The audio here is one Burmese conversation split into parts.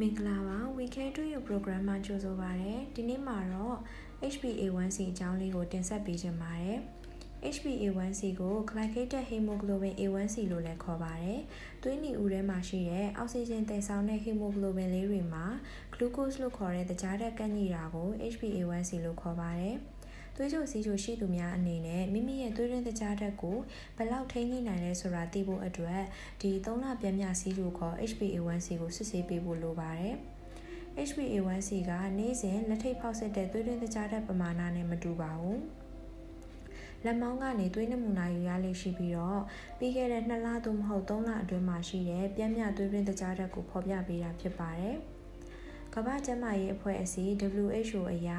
မင်္ဂလာပါ Weekend to You program မှာကြိုဆိုပါရစေ။ဒီနေ့မှာတော့ HbA1c အကြောင်းလေးကိုတင်ဆက်ပေးချင်ပါတယ်။ HbA1c ကို glycated hemoglobin A1c လို့လည်းခေါ်ပါတယ်။သွေးနီဦးထဲမှာရှိတဲ့အောက်ဆီဂျင်သယ်ဆောင်တဲ့ hemoglobin လေးတွေမှာ glucose လို့ခေါ်တဲ့တကြားဓာတ်ကန့်ညိတာကို HbA1c လို့ခေါ်ပါတယ်။ သွေးကြိုစီးကြိုရှိသူများအနေနဲ့မိမိရဲ့သွေးရင်းတကြားဓာတ်ကိုဘယ်လောက်ထိန်းညှိနိုင်လဲဆိုတာသိဖို့အတွက်ဒီ3လပြန်မြစီးကြိုခေါ် HbA1c ကိုစစ်ဆေးပေးဖို့လိုပါတယ်။ HbA1c ကနေ့စဉ်လက်ထိပ်ဖောက်စစ်တဲ့သွေးရင်းတကြားဓာတ်ပမာဏနဲ့မတူပါဘူး။လက်မောင်းကနေသွေးနမူနာယူရလိမ့်ရှိပြီးတော့ပြီးခဲ့တဲ့2လသို့မဟုတ်3လအတွင်းမှာရှိတဲ့ပြင်းပြသွေးရင်းတကြားဓာတ်ကိုဖော်ပြပေးတာဖြစ်ပါတယ်။ ကမ္ဘာ့ကျန်းမာရေးအဖွဲ့အစည်း WHO အရ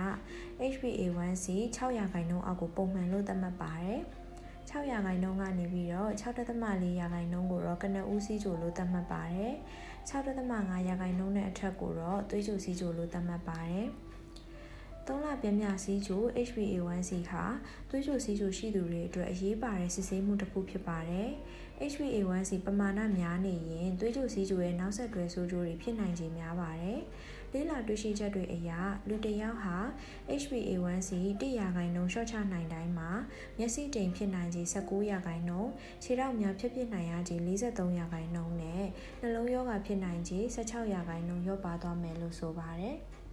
HbA1c 6ရာခိုင်နှုန်းအောက်ကိုပုံမှန်လို့သတ်မှတ်ပါတယ်။6ရာခိုင်နှုန်းကနေပြီးတော့6.4ရာခိုင်နှုန်းကိုတော့ကနဦးစီးကြိုလို့သတ်မှတ်ပါတယ်။6.5ရာခိုင်နှုန်းနဲ့အထက်ကိုတော့သွေးကြိုစီးကြိုလို့သတ်မှတ်ပါတယ်။ သုံးလပြင်းပြစီးချို HbA1c ဟာသွေးကြိုစီးချိုရှိသူတွေအတွက်အရေးပါတဲ့စစ်ဆေးမှုတစ်ခုဖြစ်ပါတယ်။ HbA1c ပမာဏများနေရင်သွေးကြိုစီးချိုရဲ့နောက်ဆက်တွဲဆိုးကျိုးတွေဖြစ်နိုင်ခြေများပါတယ်။လေးလာတွေ့ရှိချက်တွေအရလူတစ်ယောက်ဟာ HbA1c 100ရာခိုင်နှုန်းရှော့ချနိုင်တိုင်းမှာမျက်စိတိမ်ဖြစ်နိုင်ခြေ19ရာခိုင်နှုန်းခြေထောက်များဖြစ်ဖြစ်နိုင်ရခြေ43ရာခိုင်နှုန်းနဲ့နှလုံးရောဂါဖြစ်နိုင်ခြေ16ရာခိုင်နှုန်းလျော့ပါသွားမယ်လို့ဆိုပါတယ်။